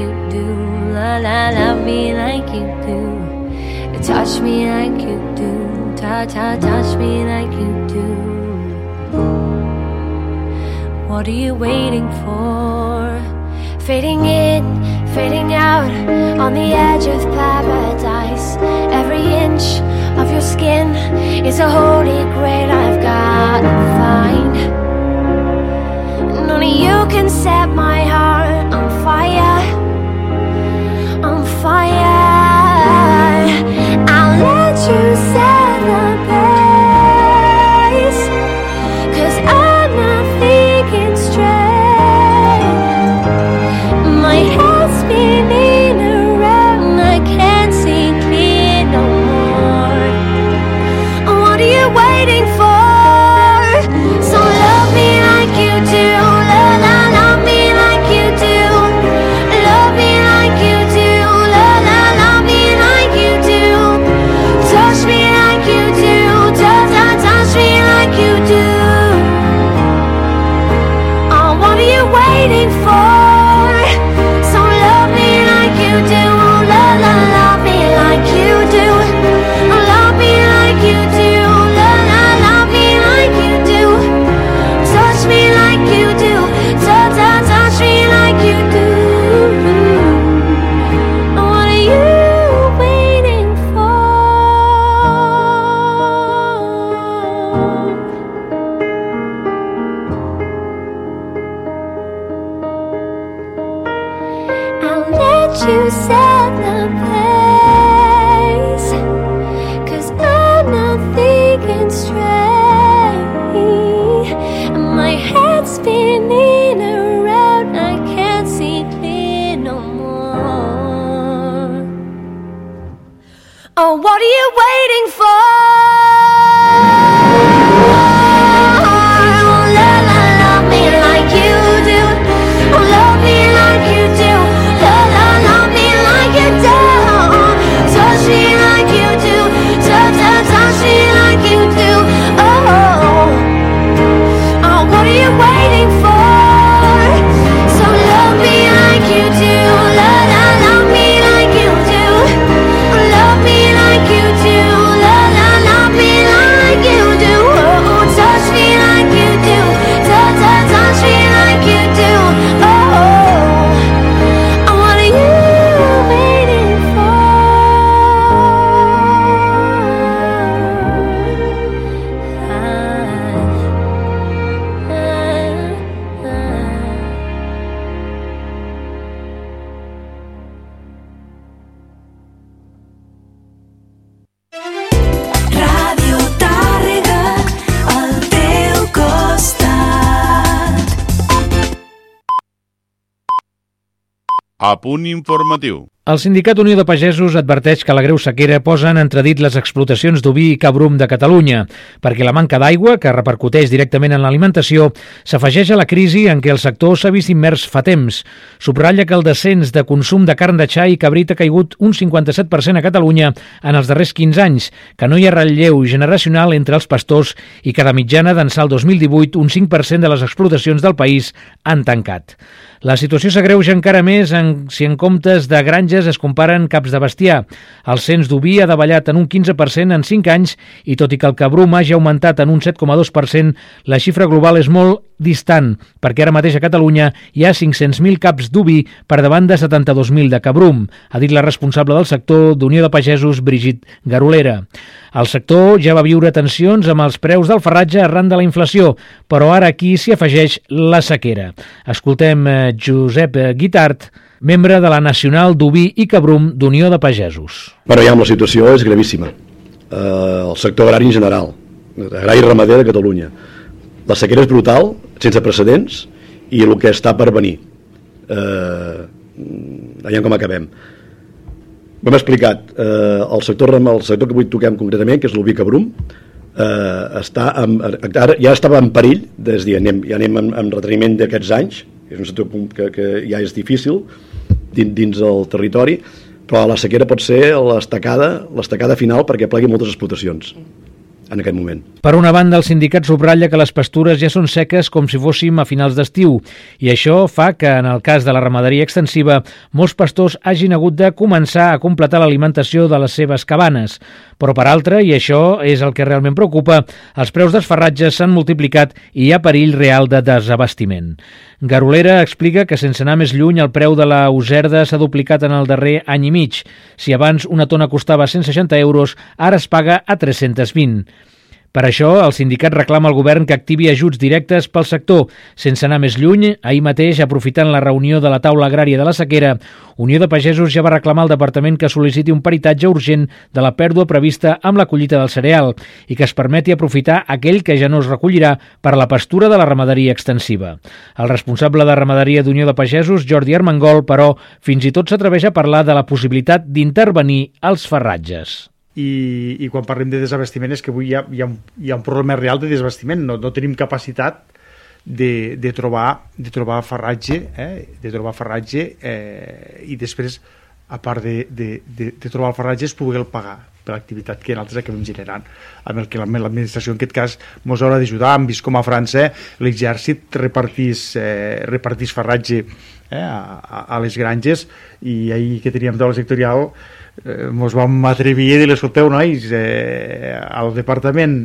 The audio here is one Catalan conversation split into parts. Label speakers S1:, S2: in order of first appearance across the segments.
S1: you do. La la, love me like you do. Touch me like you do. Ta ta, touch me like you do. What are you waiting for? Fading in, fading out on the edge of paradise. Every inch of your skin is a holy grail I've got to find. And only you can set my heart on fire, fire.
S2: Punt informatiu.
S3: El Sindicat Unió de Pagesos adverteix que la greu sequera posa en entredit les explotacions d'oví i cabrum de Catalunya, perquè la manca d'aigua, que repercuteix directament en l'alimentació, s'afegeix a la crisi en què el sector s'ha vist immers fa temps. Subratlla que el descens de consum de carn de xai i cabrit ha caigut un 57% a Catalunya en els darrers 15 anys, que no hi ha relleu generacional entre els pastors i que de mitjana d'ençà el 2018 un 5% de les explotacions del país han tancat. La situació s'agreuja encara més en, si en comptes de granges es comparen caps de bestiar. El cens d'oví ha davallat en un 15% en 5 anys i tot i que el cabrum hagi augmentat en un 7,2%, la xifra global és molt distant, perquè ara mateix a Catalunya hi ha 500.000 caps d'oví per davant de 72.000 de cabrum, ha dit la responsable del sector d'Unió de Pagesos, Brigit Garolera. El sector ja va viure tensions amb els preus del ferratge arran de la inflació, però ara aquí s'hi afegeix la sequera. Escoltem eh, Josep Guitart, membre de la Nacional d'Oví i Cabrum d'Unió de Pagesos.
S4: Però ja la situació és gravíssima. Eh, el sector agrari en general, agrari i ramader de Catalunya. La sequera és brutal, sense precedents, i el que està per venir. Eh, veiem com acabem. Ho hem explicat, eh, el, sector, el sector que avui toquem concretament, que és l'Ubi Cabrum, eh, està en, ara ja estava en perill, des de, anem, ja anem en, en reteniment d'aquests anys, és un sector que, que ja és difícil dins, dins el territori, però la sequera pot ser l'estacada l'estacada final perquè plegui moltes explotacions. En aquest moment.
S3: Per una banda, el sindicat subratlla que les pastures ja són seques com si fóssim a finals d'estiu i això fa que, en el cas de la ramaderia extensiva, molts pastors hagin hagut de començar a completar l'alimentació de les seves cabanes. Però, per altra, i això és el que realment preocupa, els preus dels ferratges s'han multiplicat i hi ha perill real de desabastiment. Garolera explica que, sense anar més lluny, el preu de la userda s'ha duplicat en el darrer any i mig. Si abans una tona costava 160 euros, ara es paga a 320. Per això, el sindicat reclama al govern que activi ajuts directes pel sector. Sense anar més lluny, ahir mateix, aprofitant la reunió de la taula agrària de la sequera, Unió de Pagesos ja va reclamar al departament que sol·liciti un peritatge urgent de la pèrdua prevista amb la collita del cereal i que es permeti aprofitar aquell que ja no es recollirà per a la pastura de la ramaderia extensiva. El responsable de ramaderia d'Unió de Pagesos, Jordi Armengol, però, fins i tot s'atreveix a parlar de la possibilitat d'intervenir als ferratges
S5: i, i quan parlem de desabastiment és que avui hi ha, hi ha, un, hi ha un problema real de desabastiment, no, no tenim capacitat de, de, trobar, de trobar farratge, eh? de trobar farratge eh? i després, a part de, de, de, de trobar el farratge, es pugui el pagar per l'activitat que nosaltres acabem generant amb el que l'administració en aquest cas ens haurà d'ajudar, hem vist com a França l'exèrcit repartís, eh, repartís farratge eh, a, a, les granges i ahir que teníem taula sectorial eh, mos vam atrevir a dir escolteu nois eh, al departament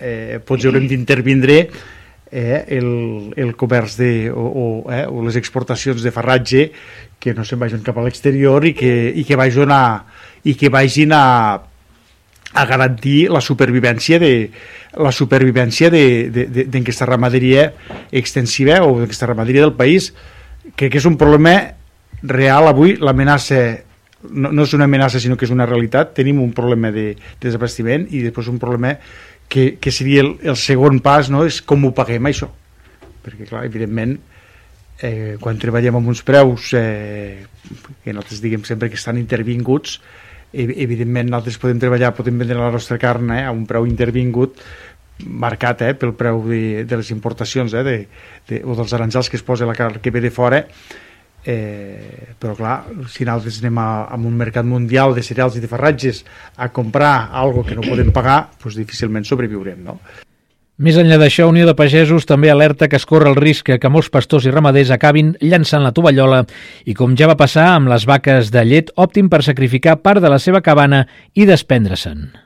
S5: eh, potser haurem d'intervindre eh, el, el comerç de, o, o, eh, o les exportacions de farratge que no se'n vagin cap a l'exterior i que, i que vagin a, i que vagin a, a garantir la supervivència de la supervivència d'aquesta ramaderia extensiva o d'aquesta ramaderia del país crec que és un problema real avui l'amenaça no, no és una amenaça sinó que és una realitat tenim un problema de, de desabastiment i després un problema que, que seria el, el segon pas no? és com ho paguem això perquè clar, evidentment eh, quan treballem amb uns preus eh, que nosaltres diguem sempre que estan intervinguts evidentment nosaltres podem treballar, podem vendre la nostra carn eh, a un preu intervingut marcat eh, pel preu de, de les importacions eh, de, de, o dels aranjals que es posa la carn que ve de fora eh, però clar, si nosaltres anem a, a un mercat mundial de cereals i de ferratges a comprar algo que no podem pagar, doncs difícilment sobreviurem, no?
S3: Més enllà d'això, Unió de Pagesos també alerta que es corre el risc que molts pastors i ramaders acabin llançant la tovallola i, com ja va passar amb les vaques de llet, optin per sacrificar part de la seva cabana i desprendre-se'n.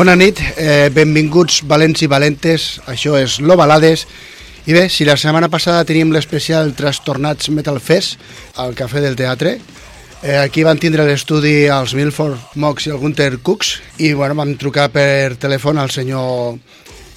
S6: Bona nit, eh, benvinguts valents i valentes, això és Lo Balades. I bé, si la setmana passada teníem l'especial Trastornats Metal Fest al Cafè del Teatre, eh, aquí van tindre l'estudi els Milford Mox i el Gunter Cooks i bueno, vam trucar per telèfon al senyor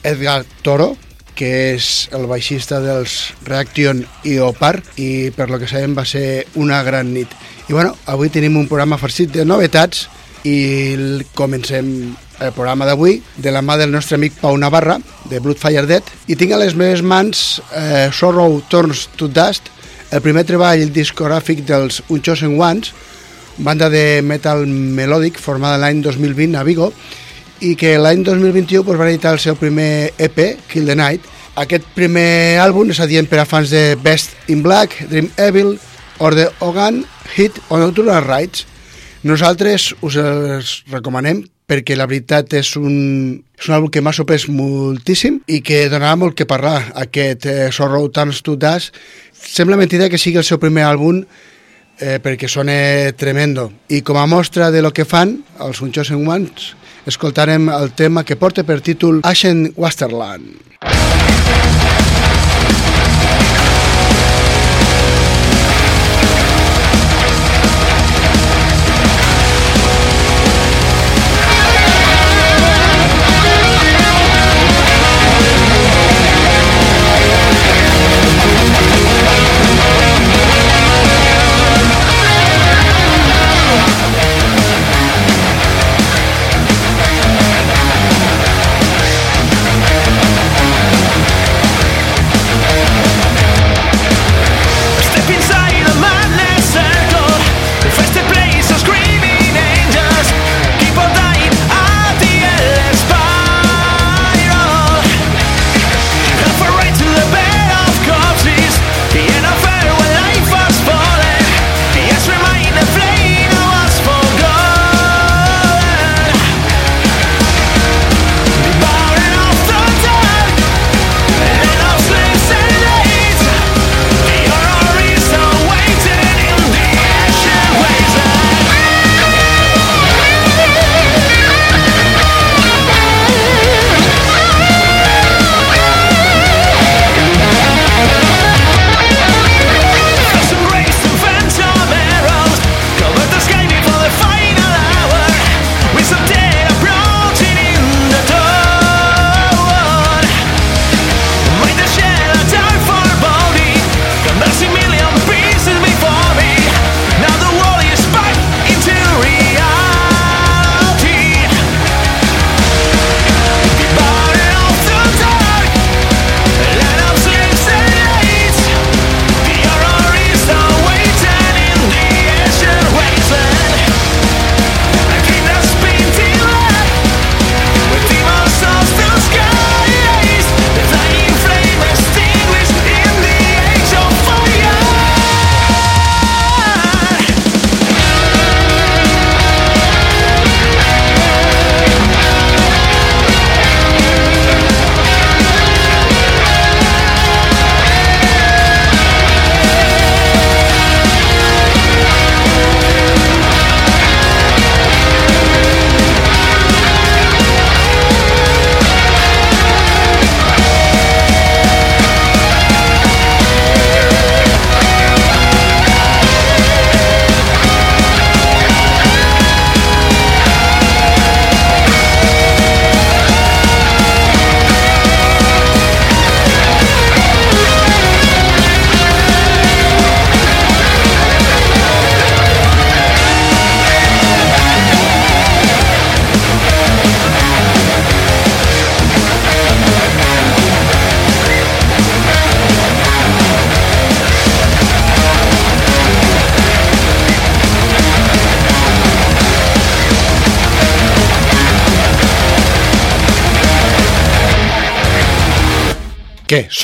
S6: Edgar Toro, que és el baixista dels Reaction i Opar i per lo que sabem va ser una gran nit. I bueno, avui tenim un programa farcit de novetats i comencem el programa d'avui de la mà del nostre amic Pau Navarra de Bloodfire Dead i tinc a les meves mans eh, Sorrow Turns to Dust el primer treball discogràfic dels Unchosen Ones banda de metal melòdic formada l'any 2020 a Vigo i que l'any 2021 pues, va editar el seu primer EP, Kill the Night. Aquest primer àlbum és adient per a fans de Best in Black, Dream Evil, Order Ogan, Hit o Natural Rights. Nosaltres us els recomanem perquè la veritat és un, és un àlbum que m'ha sorprès moltíssim i que donarà molt que parlar. Aquest eh, Sorrow Turns to Dust sembla mentida que sigui el seu primer àlbum eh, perquè sona tremendo. I com a mostra de lo que fan, els Unchosen Ones, escoltarem el tema que porta per títol Ashen Westerland.
S7: Step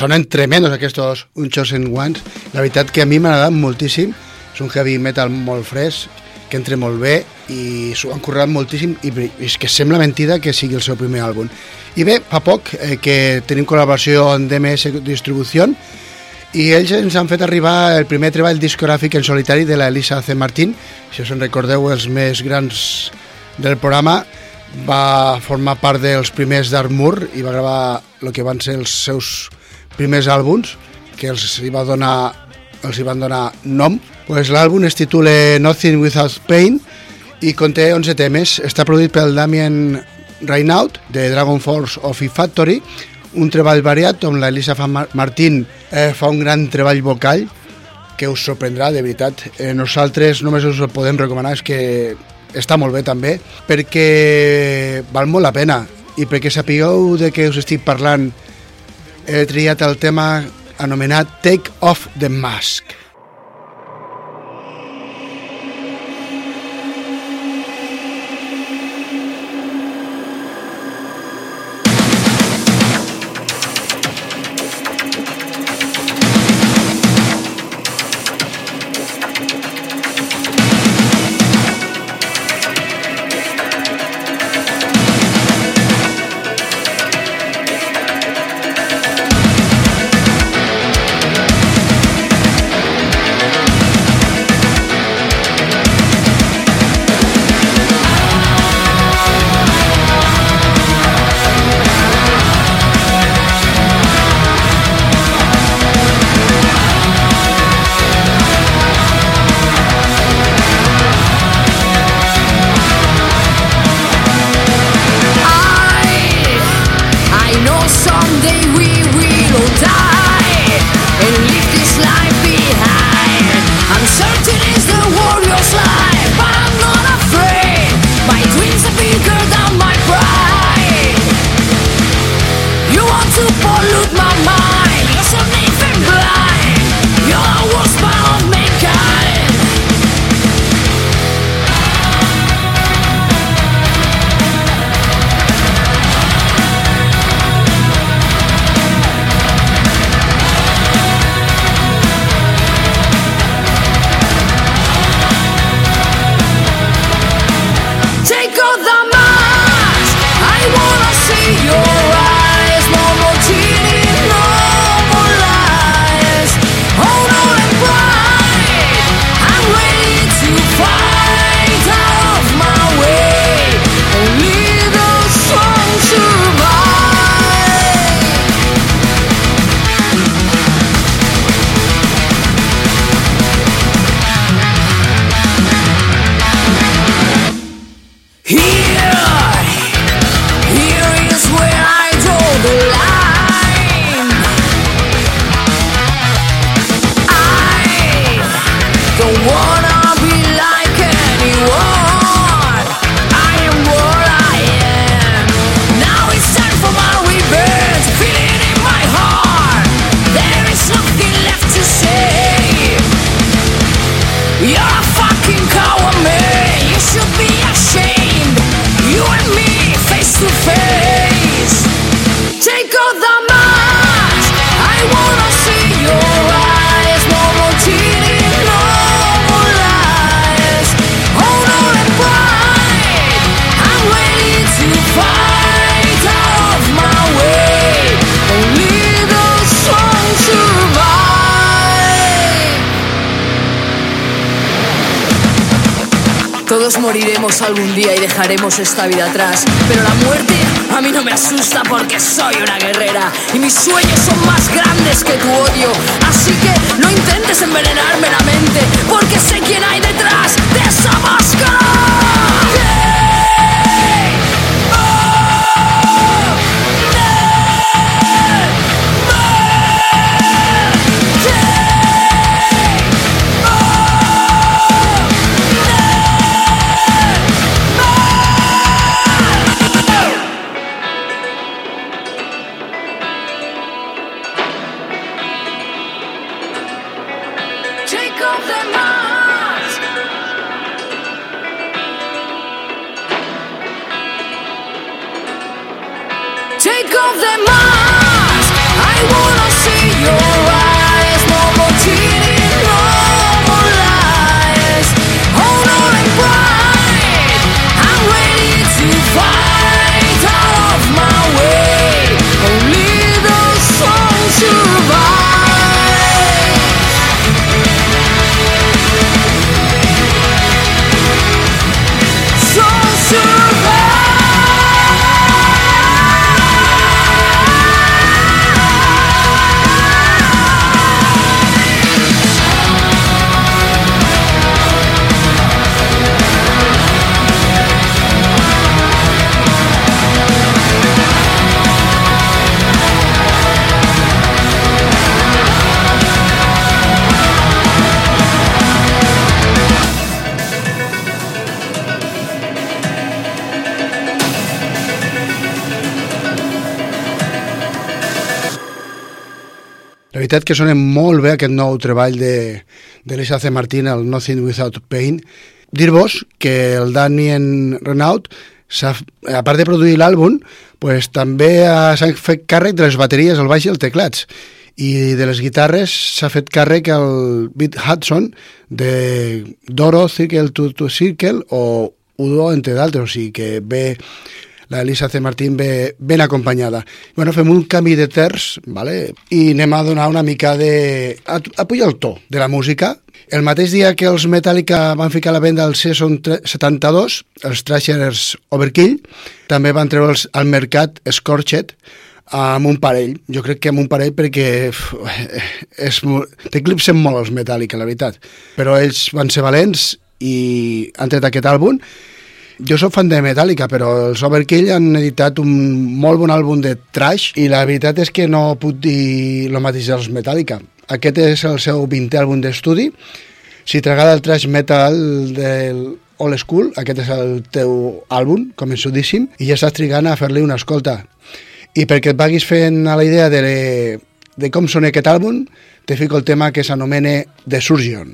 S6: sonen tremendos aquests Unchosen Ones. La veritat que a mi m'ha agradat moltíssim. És un heavy metal molt fresc, que entra molt bé i s'ho han currat moltíssim i és que sembla mentida que sigui el seu primer àlbum. I bé, fa poc eh, que tenim col·laboració amb DMS Distribució i ells ens han fet arribar el primer treball discogràfic en solitari de la Elisa C. Martín. Si us en recordeu, els més grans del programa, va formar part dels primers d'Armur i va gravar el que van ser els seus primers àlbums que els hi va donar els hi van donar nom. Pues L'àlbum es titula Nothing Without Pain i conté 11 temes. Està produït pel Damien Reynaud de Dragon Force of E Factory, un treball variat on la Elisa Fa- Mar- Martín eh, fa un gran treball vocal que us sorprendrà, de veritat. Eh, nosaltres només us ho podem recomanar, és que està molt bé també, perquè val molt la pena i perquè sapigueu de què us estic parlant he triat el tema anomenat Take Off the Mask.
S8: Moriremos algún día y dejaremos esta vida atrás. Pero la muerte a mí no me asusta porque soy una guerrera. Y mis sueños son más grandes que tu odio. Así que no intentes envenenarme la mente. Porque sé quién hay de
S6: veritat que sona molt bé aquest nou treball de, de l'Isa C. Martín, el Nothing Without Pain. Dir-vos que el Damien Renaud, a part de produir l'àlbum, pues, també ha- s'ha fet càrrec de les bateries, el baix i els teclats. I de les guitarres s'ha fet càrrec el Beat Hudson de Doro, Circle to, to Circle o Udo, entre d'altres. O sigui que ve la Elisa C. Martín ve ben acompanyada. Bueno, fem un canvi de terç, vale? i anem a donar una mica de... a, a pujar el to de la música. El mateix dia que els Metallica van ficar a la venda el Season tre- 72, els Thrashers Overkill, també van treure'ls al mercat Scorched, amb un parell. Jo crec que amb un parell perquè és, t'eclipsen molt els Metallica, la veritat. Però ells van ser valents i han tret aquest àlbum
S8: jo sóc fan de Metallica, però els Overkill han editat un molt bon àlbum de trash i la veritat és que no puc dir el mateix dels Metallica. Aquest és el seu 20è àlbum d'estudi. Si t'agrada el trash metal del Old School, aquest és el teu àlbum, començudíssim, i ja estàs trigant a fer-li una escolta. I perquè et vaguis fent a la idea de, de com sona aquest àlbum, te fico el tema que s'anomena The Surgeon.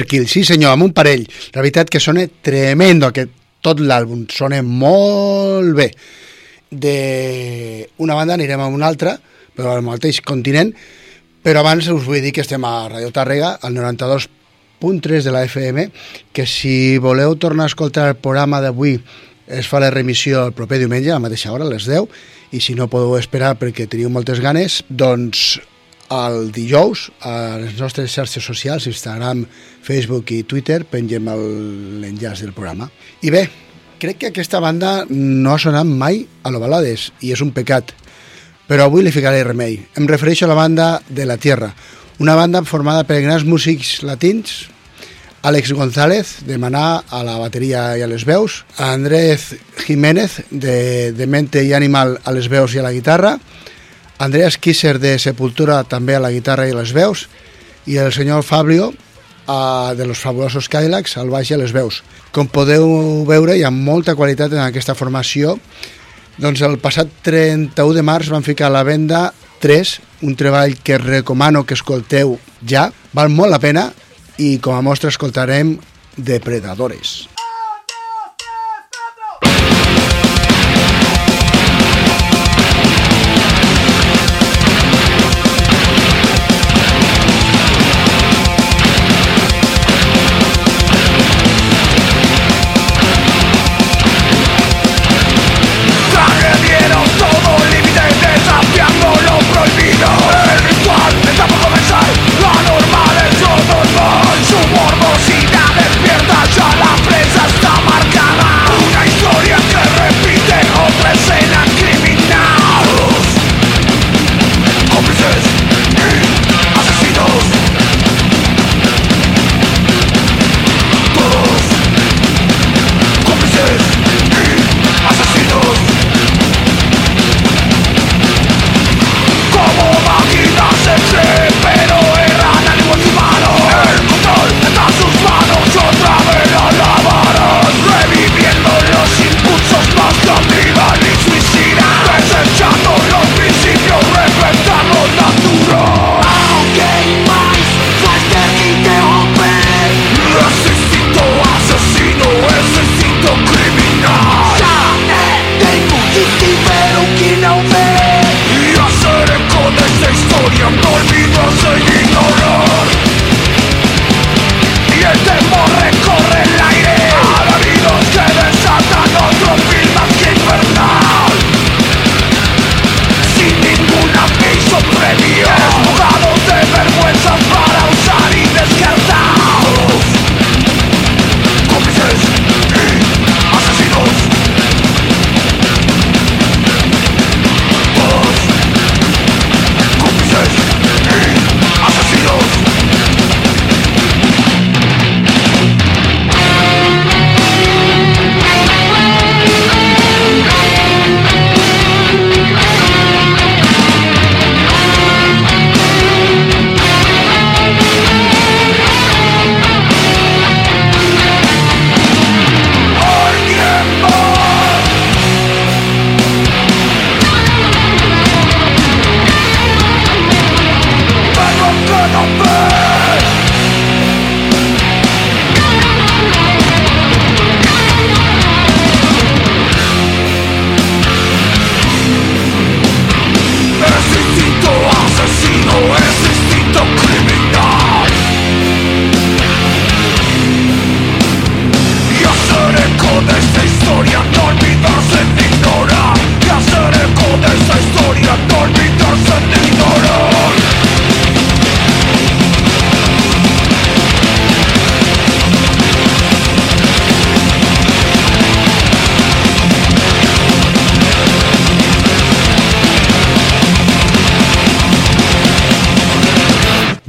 S6: Overkill, sí senyor, amb un parell. La veritat que sona tremendo, que tot l'àlbum sona molt bé. D'una banda anirem a una altra, però al mateix continent, però abans us vull dir que estem a Radio Tàrrega, al 92.3 de la FM, que si voleu tornar a escoltar el programa d'avui es fa la remissió el proper diumenge a la mateixa hora, a les 10, i si no podeu esperar perquè teniu moltes ganes, doncs el dijous a les nostres xarxes socials, Instagram, Facebook i Twitter, pengem l'enllaç del programa. I bé, crec que aquesta banda no ha sonat mai a l'Ovalades, i és un pecat, però avui li ficaré remei. Em refereixo a la banda de La Tierra, una banda formada per grans músics latins, Àlex González, de Maná, a la bateria i a les veus, Andrés Jiménez, de, de Mente i Animal, a les veus i a la guitarra, Andreas Kisser, de Sepultura, també a la guitarra i les veus, i el senyor Fabio, a, de los fabulosos Cadillacs, al baix i a les veus. Com podeu veure, hi ha molta qualitat en aquesta formació, doncs el passat 31 de març van ficar a la venda 3, un treball que recomano que escolteu ja, val molt la pena i com a mostra escoltarem Depredadores.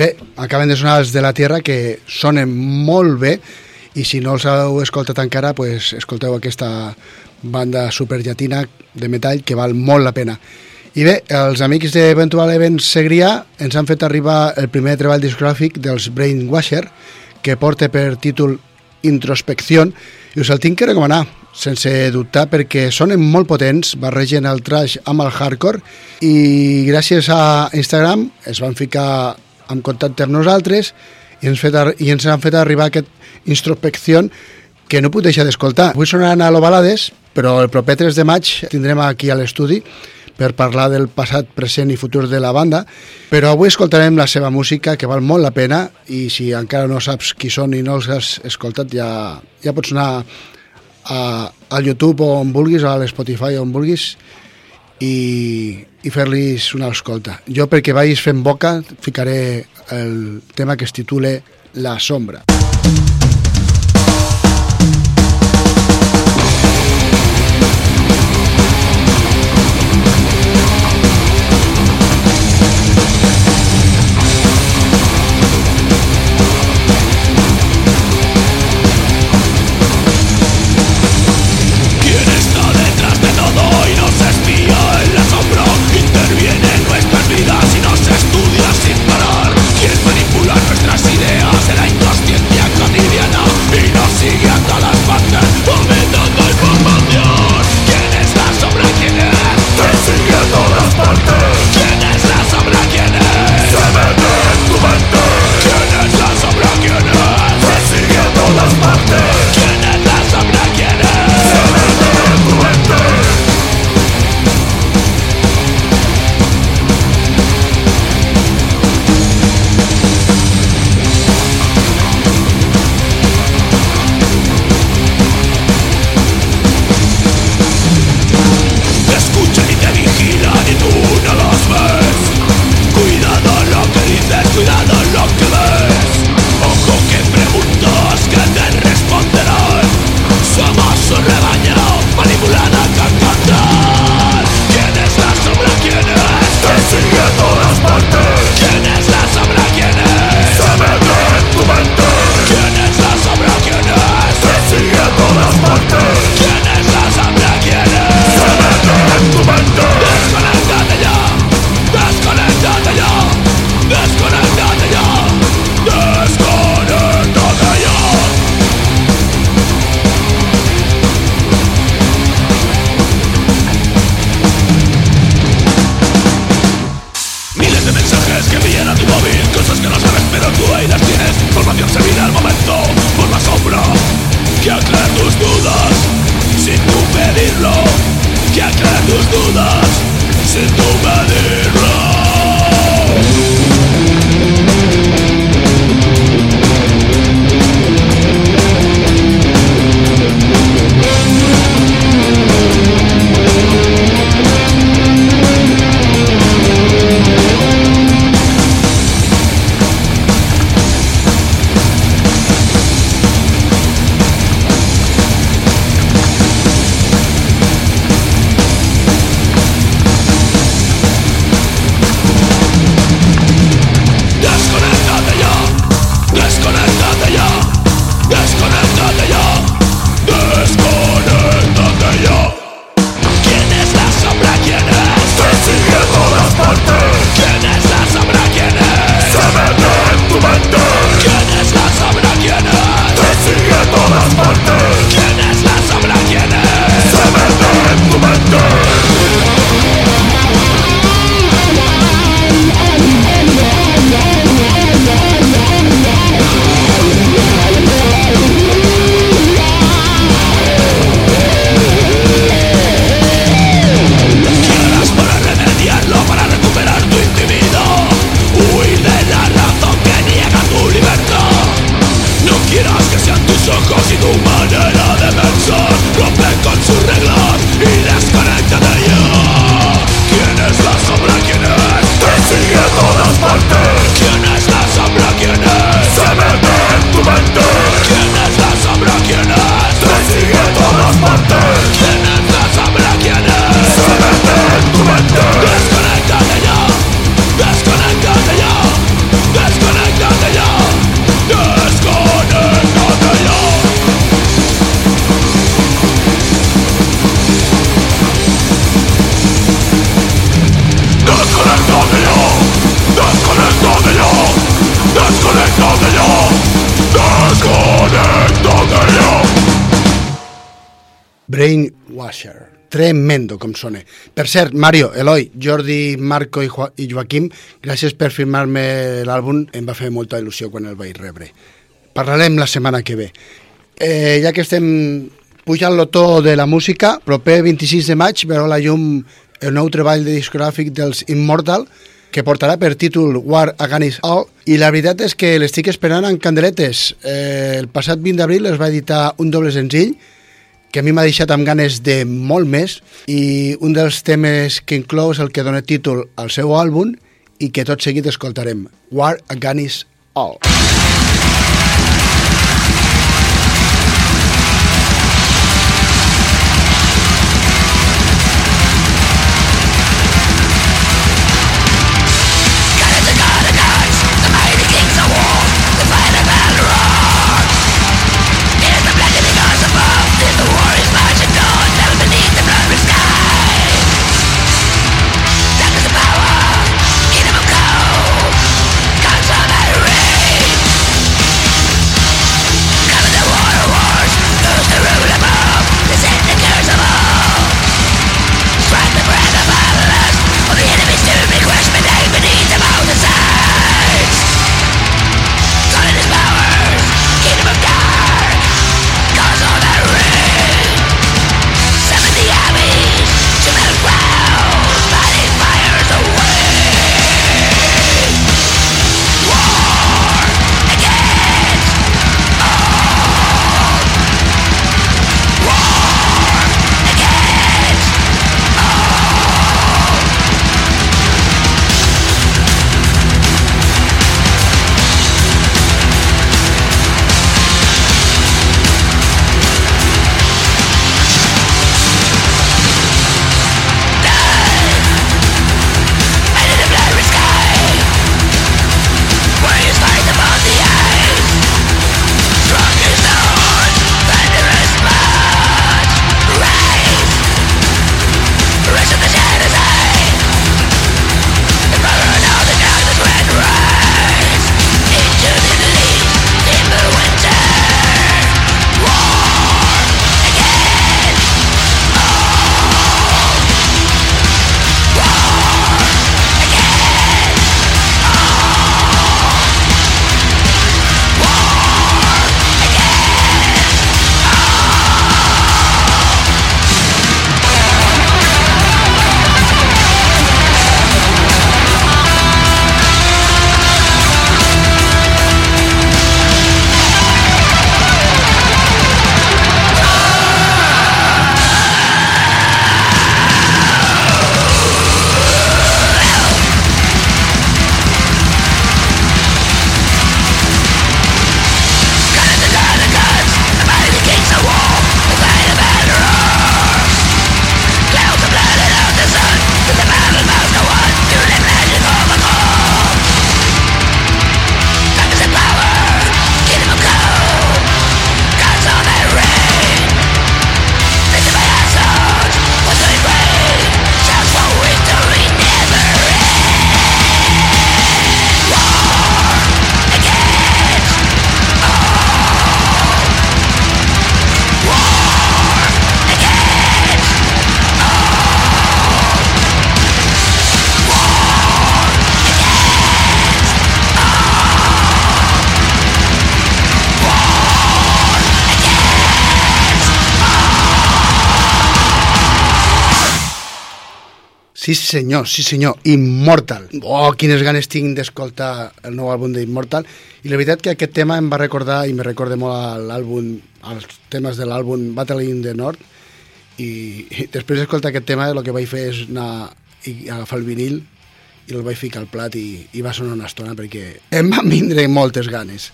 S6: Bé, acaben de sonar els de la Tierra que sonen molt bé i si no els heu escoltat encara, pues, escolteu aquesta banda superllatina de metall que val molt la pena. I bé, els amics d'Eventual Events Segrià ens han fet arribar el primer treball discogràfic dels Brainwasher, que porta per títol Introspección, i us el tinc que recomanar, sense dubtar, perquè sonen molt potents, barregen el trash amb el hardcore, i gràcies a Instagram es van ficar han contactat amb nosaltres
S9: i ens, fet, i ens han fet arribar aquesta introspecció que no puc deixar d'escoltar. Avui sonaran a l'Ovalades, però el proper 3 de maig tindrem aquí a l'estudi per parlar del passat, present i futur de la banda, però avui escoltarem la seva música, que val molt la pena, i si encara no saps qui són i no els has escoltat, ja, ja pots anar a, a YouTube o on vulguis, o a l'Spotify on vulguis, i, i fer-li una escolta. Jo, perquè vagis fent boca, ficaré el tema que es titule La sombra.
S10: Mm
S9: -hmm.
S6: Tremendo com sona. Per cert, Mario, Eloi, Jordi, Marco i, Jo i Joaquim, gràcies per firmar-me l'àlbum, em va fer molta il·lusió quan el vaig rebre. Parlarem la setmana que ve. Eh, ja que estem pujant l'otó de la música, proper 26 de maig veurà la llum el nou treball de discogràfic dels Immortal, que portarà per títol War Against All, i la veritat és que l'estic esperant en candeletes. Eh, el passat 20 d'abril es va editar un doble senzill, que a mi m'ha deixat amb ganes de molt més, i un dels temes que inclou és el que dona títol al seu àlbum i que tot seguit escoltarem, War Against All. Sí senyor, sí senyor, Immortal. Oh, quines ganes tinc d'escoltar el nou àlbum d'Immortal. I la veritat que aquest tema em va recordar, i me recorda molt l'àlbum, als temes de l'àlbum Battle in the North, i, i després d'escoltar aquest tema el que vaig fer és anar i agafar el vinil i el vaig ficar al plat i, i va sonar una estona perquè em van vindre moltes ganes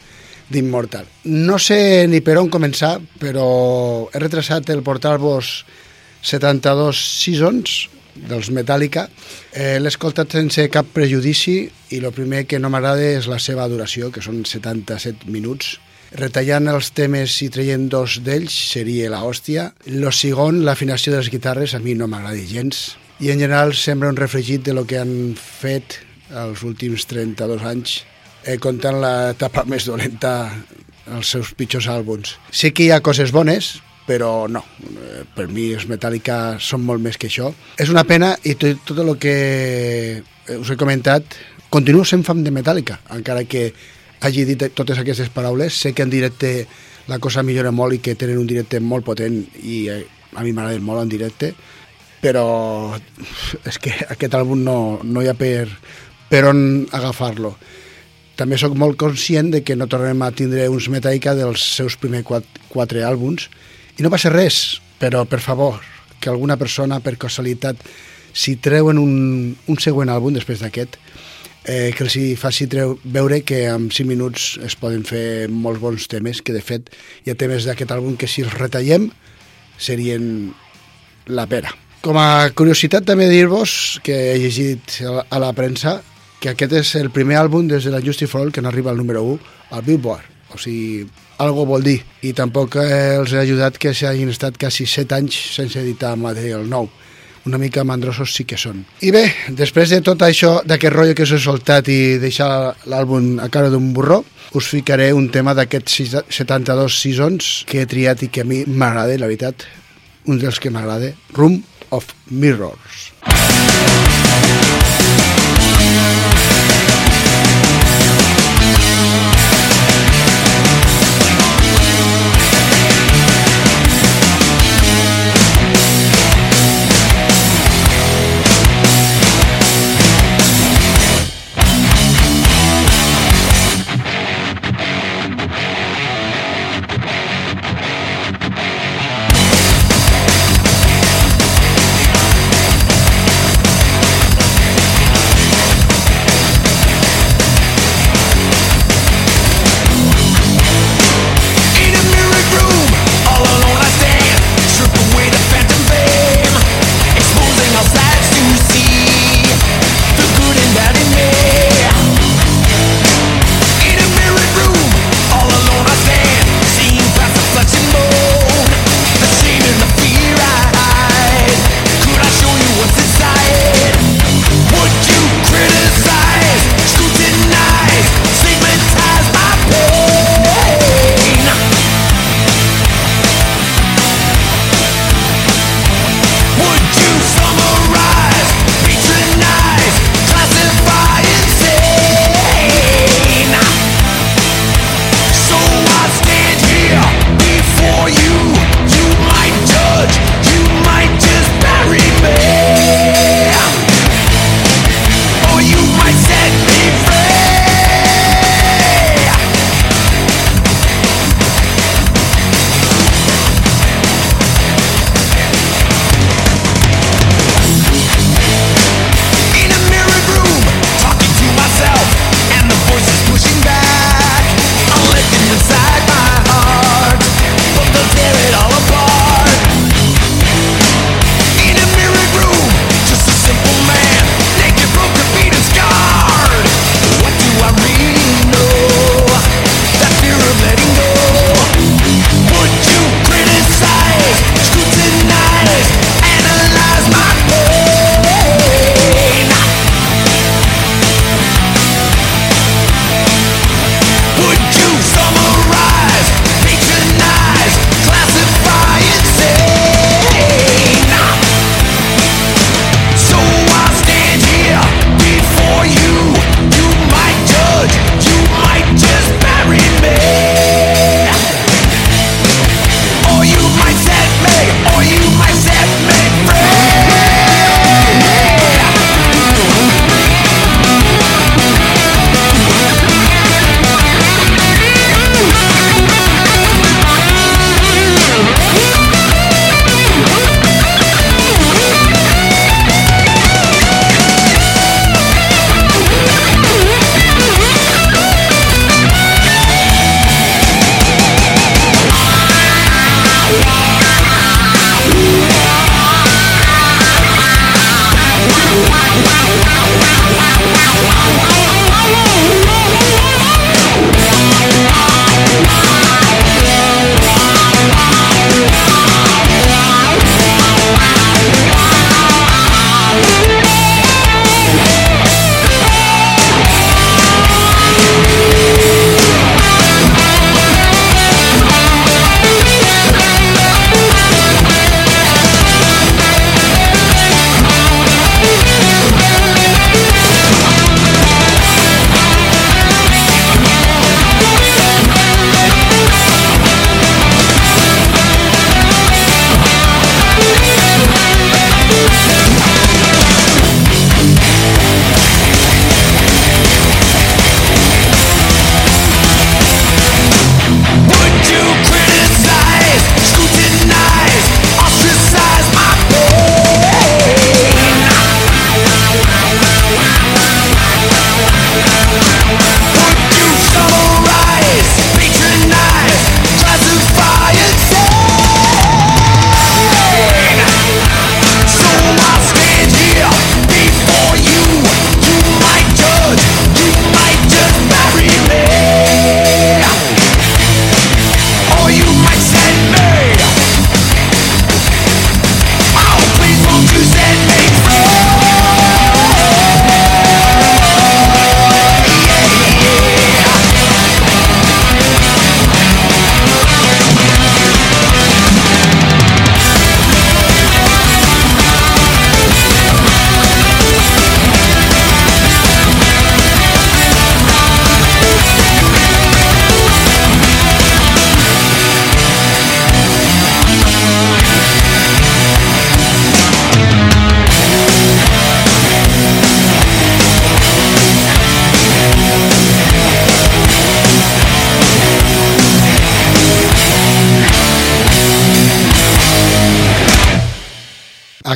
S6: d'Immortal. No sé ni per on començar, però he retrasat el portar-vos 72 seasons dels Metallica. Eh, L'he escoltat sense cap prejudici i el primer que no m'agrada és la seva duració, que són 77 minuts. Retallant els temes i traient dos d'ells seria la hòstia. Lo segon, l'afinació de les guitarres, a mi no m'agrada gens. I en general sembla un refregit de lo que han fet els últims 32 anys, eh, comptant l'etapa més dolenta els seus pitjors àlbums. Sí que hi ha coses bones, però no, eh, per mi els Metallica són molt més que això. És una pena i tot, tot el que eh, us he comentat, continuo sent fan de Metallica, encara que hagi dit totes aquestes paraules. Sé que en directe la cosa millora molt i que tenen un directe molt potent i eh, a mi m'agrada molt en directe, però és que aquest àlbum no, no hi ha per, per on agafar-lo. També sóc molt conscient de que no tornem a tindre uns Metallica dels seus primers quatre, quatre àlbums i no passa res, però per favor, que alguna persona per casualitat si treuen un, un següent àlbum després d'aquest eh, que els faci treu, veure que en 5 minuts es poden fer molts bons temes, que de fet hi ha temes d'aquest àlbum que si els retallem serien la pera. Com a curiositat també dir-vos que he llegit a la- premsa que aquest és el primer àlbum des de la Justice for All que arriba al número 1 al Billboard. O sigui, algo vol dir. I tampoc eh, els ha ajudat que s'hagin estat quasi 7 anys sense editar material nou. Una mica mandrosos sí que són. I bé, després de tot això, d'aquest rotllo que us he soltat i deixar l'àlbum a cara d'un burró, us ficaré un tema d'aquests sis- 72 seasons que he triat i que a mi m'agrada, la veritat, un dels que m'agrada, Room of Mirrors.
S7: Thank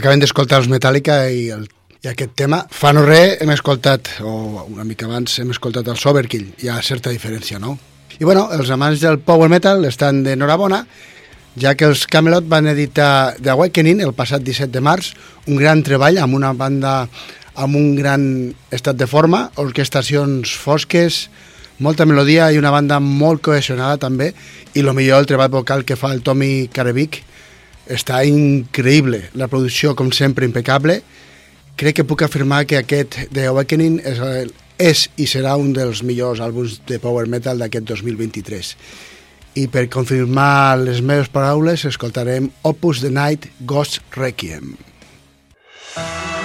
S6: Acabem d'escoltar els Metallica i, el, i aquest tema. Fa no res hem escoltat, o una mica abans, hem escoltat el Soberkill. Hi ha certa diferència, no? I bueno, els amants del power metal estan d'enhorabona, ja que els Camelot van editar The Awakening el passat 17 de març, un gran treball amb una banda amb un gran estat de forma, orquestacions fosques, molta melodia i una banda molt cohesionada també, i el millor el treball vocal que fa el Tommy Karevic està increïble, la producció com sempre impecable, crec que puc afirmar que aquest The Awakening és, és i serà un dels millors àlbums de power metal d'aquest 2023 i per confirmar les meves paraules escoltarem Opus the Night Ghost Requiem.
S7: Thank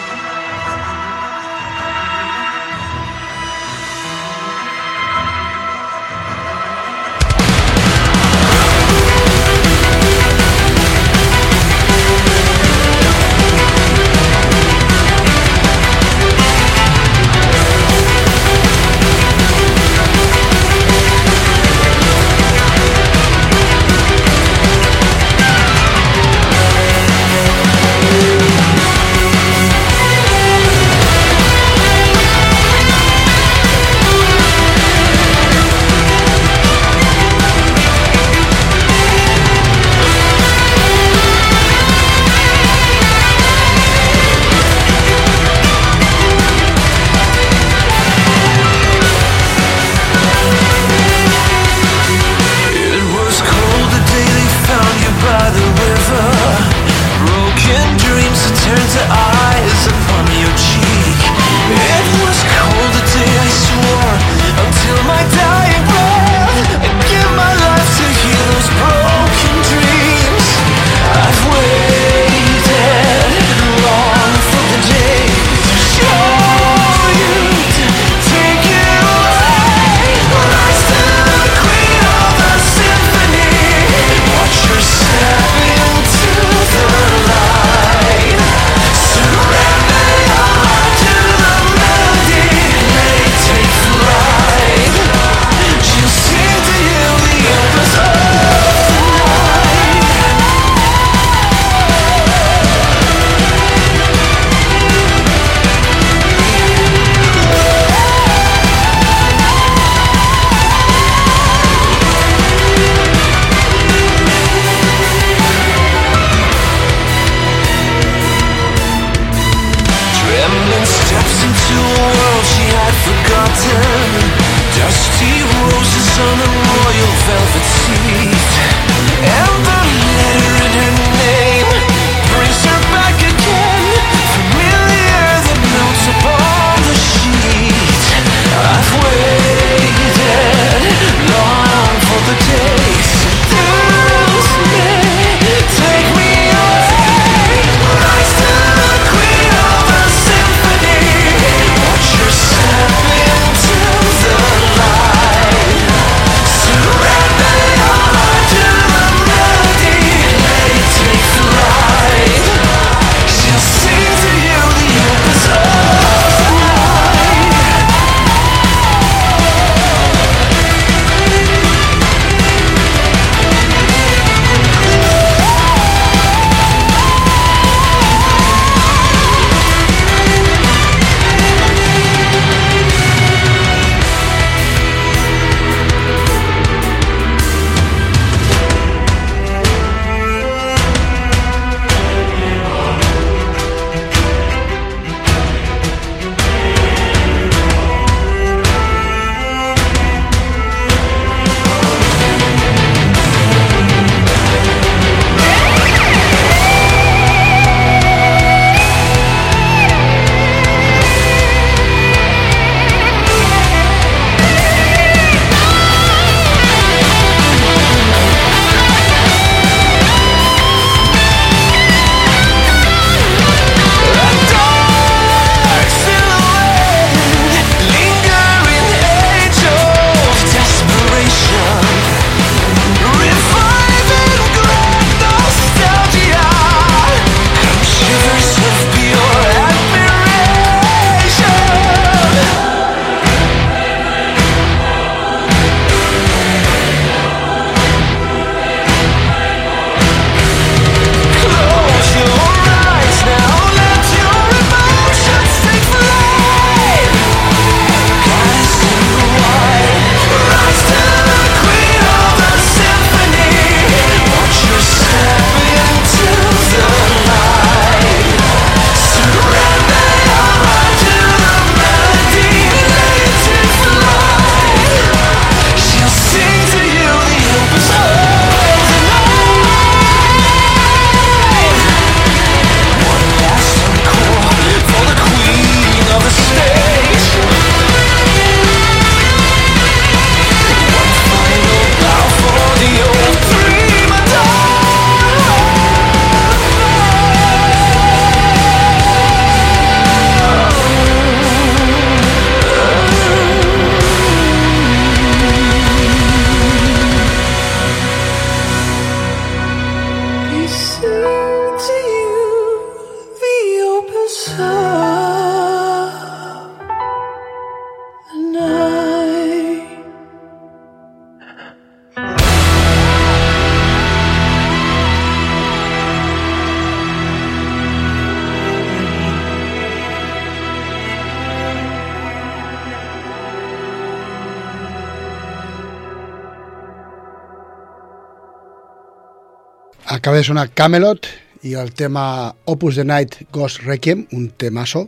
S11: Acaba de sonar Camelot i el tema Opus the Night Ghost Requiem, un temasso.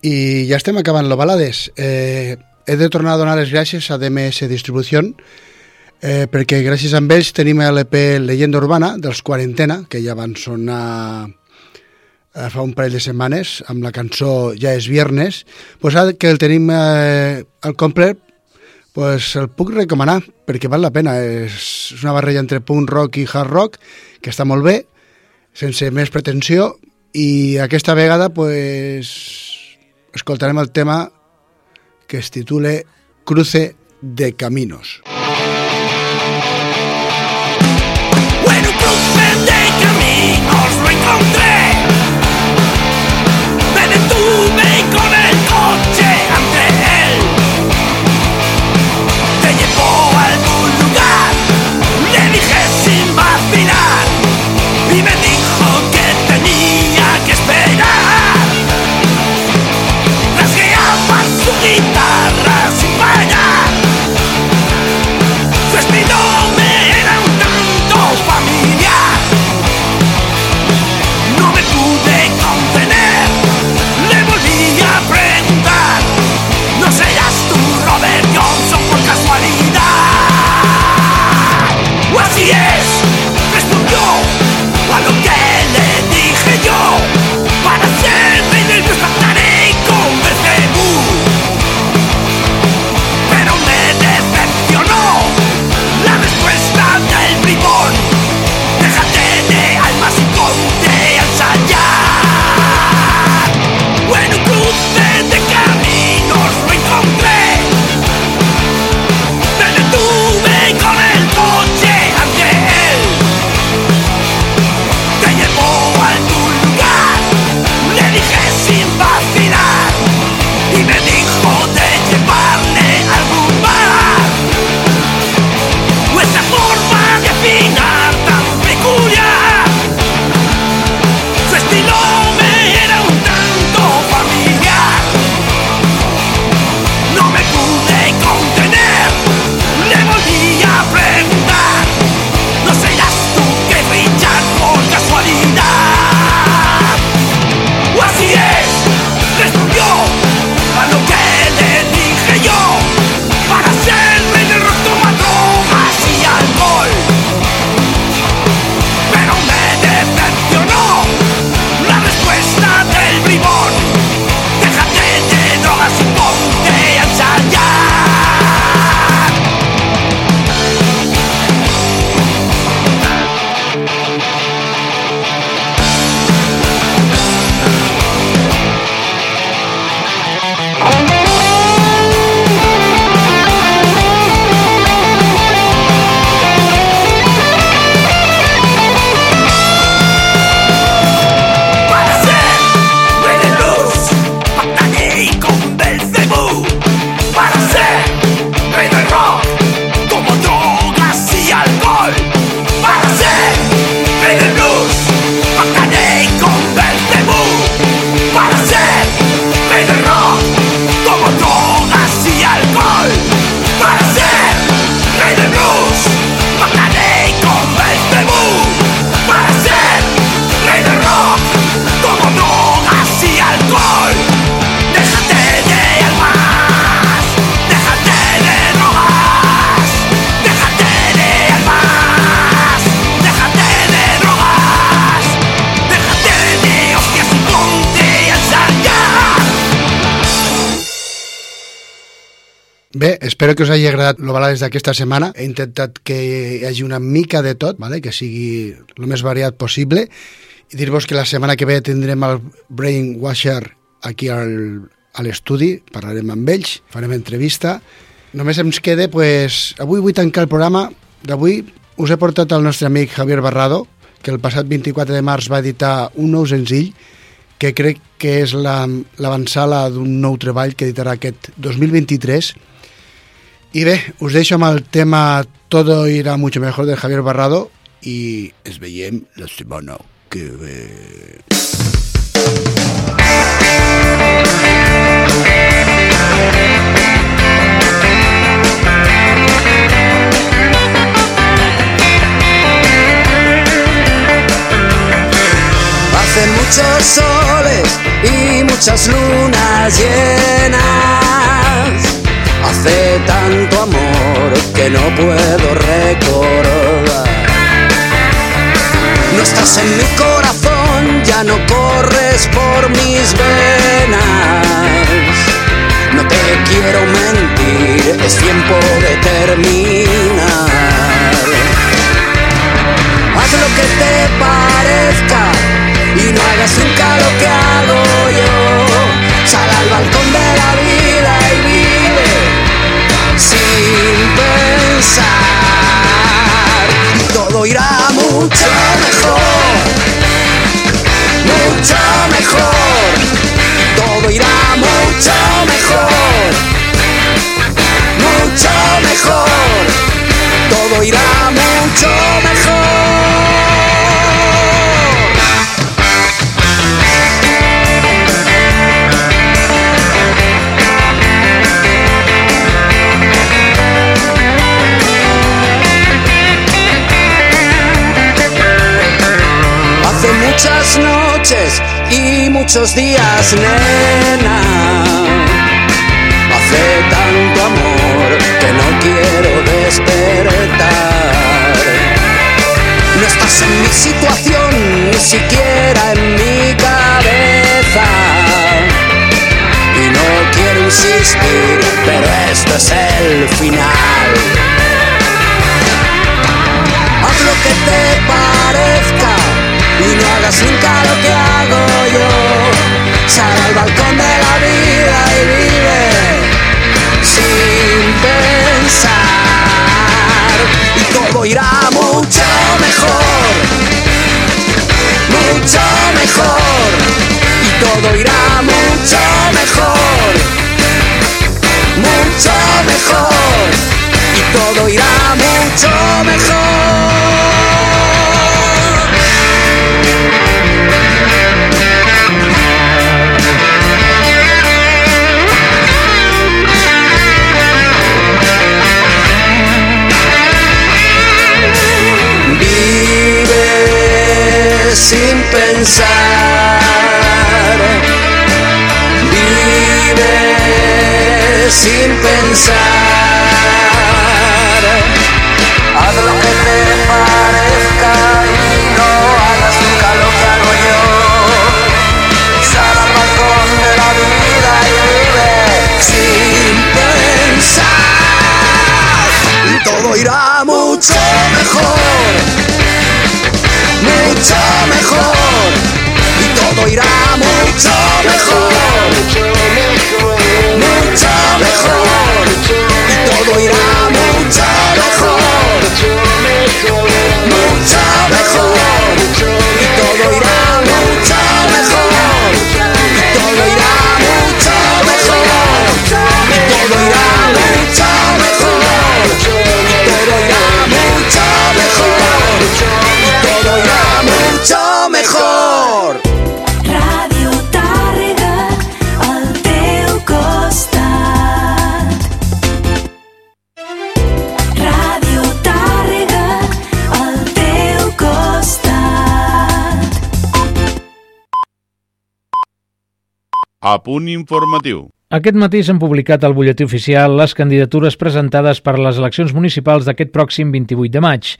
S11: I ja estem acabant lo balades. Eh, he de tornar a donar les gràcies a DMS Distribució eh, perquè gràcies a ells tenim l'EP Leyenda Urbana dels Quarantena, que ja van sonar eh, fa un parell de setmanes amb la cançó Ja és viernes pues ara que el tenim eh, al complet pues el puc recomanar perquè val la pena és una barreja entre punk rock i hard rock que està molt bé sense més pretensió i aquesta vegada pues escoltarem el tema que es titule Cruce de Caminos. Espero que us hagi agradat el balades d'aquesta setmana. He intentat que hi hagi una mica de tot, vale? que sigui el més variat possible. I dir-vos que la setmana que ve tindrem el Brainwasher aquí al, a l'estudi, parlarem amb ells, farem entrevista. Només ens queda, pues, avui vull tancar el programa d'avui. Us he portat el nostre amic Javier Barrado, que el passat 24 de març va editar un nou senzill que crec que és la- l'avançala d'un nou treball que editarà aquest 2023 Y ve, us deixo amb el tema Todo irá mucho mejor de Javier Barrado i ens veiem la setmana que ve.
S12: Hacen muchos soles y muchas lunas llenas. Hace tan que no puedo recordar. No estás en mi corazón, ya no corres por mis venas. No te quiero mentir, es tiempo de terminar. Haz lo que te parezca y no hagas nunca lo que hago yo. Sal al balcón de la vida y vive sin Y todo irá mucho mejor, mucho mejor. Todo irá mucho mejor, mucho mejor. Todo irá mucho muchos días, nena. Hace tanto amor que no quiero despertar. No estás en mi situación, ni siquiera en mi cabeza. Y no quiero insistir, pero esto es el final. Haz lo que te parezca y no hagas nunca lo que hago yo. Sal al balcón de la vida y vive sin pensar. Y todo irá mucho mejor, mucho mejor. Y todo irá mucho mejor, mucho mejor. Y todo irá mucho mejor. Sin pensar. Vive sin pensar. Haz lo que te parezca y no hagas nunca lo que hago yo. Sal al balcón de la vida y vive sin pensar. Y todo irá mucho mejor, mucho mejor. Y todo irá mucho mejor, mucho mejor. Y todo irá mucho mejor, mucho mejor.
S2: Punt informatiu.
S3: Aquest matí s'han publicat al butlletí oficial les candidatures presentades per a les eleccions municipals d'aquest pròxim 28 de maig.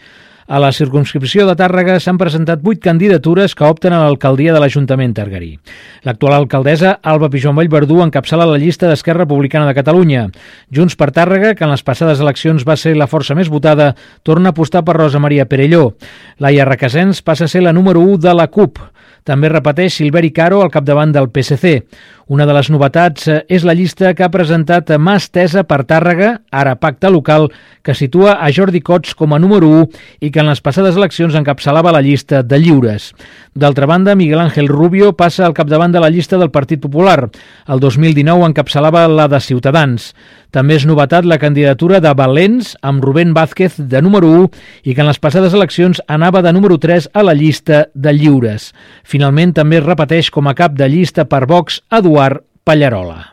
S3: A la circumscripció de Tàrrega s'han presentat vuit candidatures que opten a l'alcaldia de l'Ajuntament targarí. L'actual alcaldessa, Alba Pijón Vallverdú, encapçala la llista d'Esquerra Republicana de Catalunya. Junts per Tàrrega, que en les passades eleccions va ser la força més votada, torna a apostar per Rosa Maria Perelló. Laia Requesens passa a ser la número 1 de la CUP. També repeteix Silveri Caro al capdavant del PSC. Una de les novetats eh, és la llista que ha presentat Mà Estesa per Tàrrega, ara pacte local, que situa a Jordi Cots com a número 1 i que en les passades eleccions encapçalava la llista de lliures. D'altra banda, Miguel Ángel Rubio passa al capdavant de la llista del Partit Popular. El 2019 encapçalava la de Ciutadans. També és novetat la candidatura de Valents amb Rubén Vázquez de número 1 i que en les passades eleccions anava de número 3 a la llista de lliures. Finalment també es repeteix com a cap de llista per Vox Eduard Pallarola.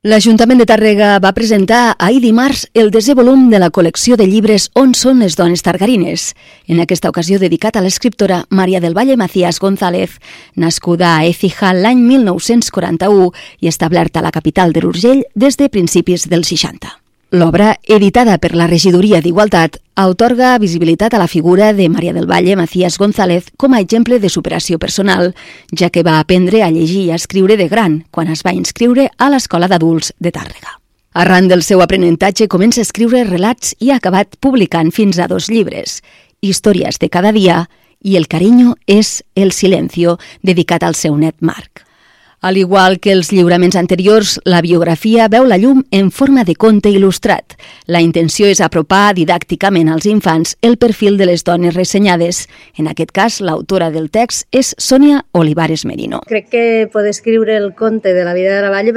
S13: L'Ajuntament de Tàrrega va presentar ahir dimarts el desè volum de la col·lecció de llibres On són les dones targarines, en aquesta ocasió dedicat a l'escriptora Maria del Valle Macías González, nascuda a Écija l'any 1941 i establerta a la capital de l'Urgell des de principis dels 60. L'obra, editada per la Regidoria d'Igualtat, autorga visibilitat a la figura de Maria del Valle Macías González com a exemple de superació personal, ja que va aprendre a llegir i a escriure de gran quan es va inscriure a l'Escola d'Adults de Tàrrega. Arran del seu aprenentatge comença a escriure relats i ha acabat publicant fins a dos llibres, Històries de cada dia i El cariño és el silencio, dedicat al seu net Marc. Al igual que els lliuraments anteriors, la biografia veu la llum en forma de conte il·lustrat. La intenció és apropar didàcticament als infants el perfil de les dones ressenyades. En aquest cas, l'autora del text és Sònia Olivares Merino.
S14: Crec que poder escriure el conte de la vida de la Valle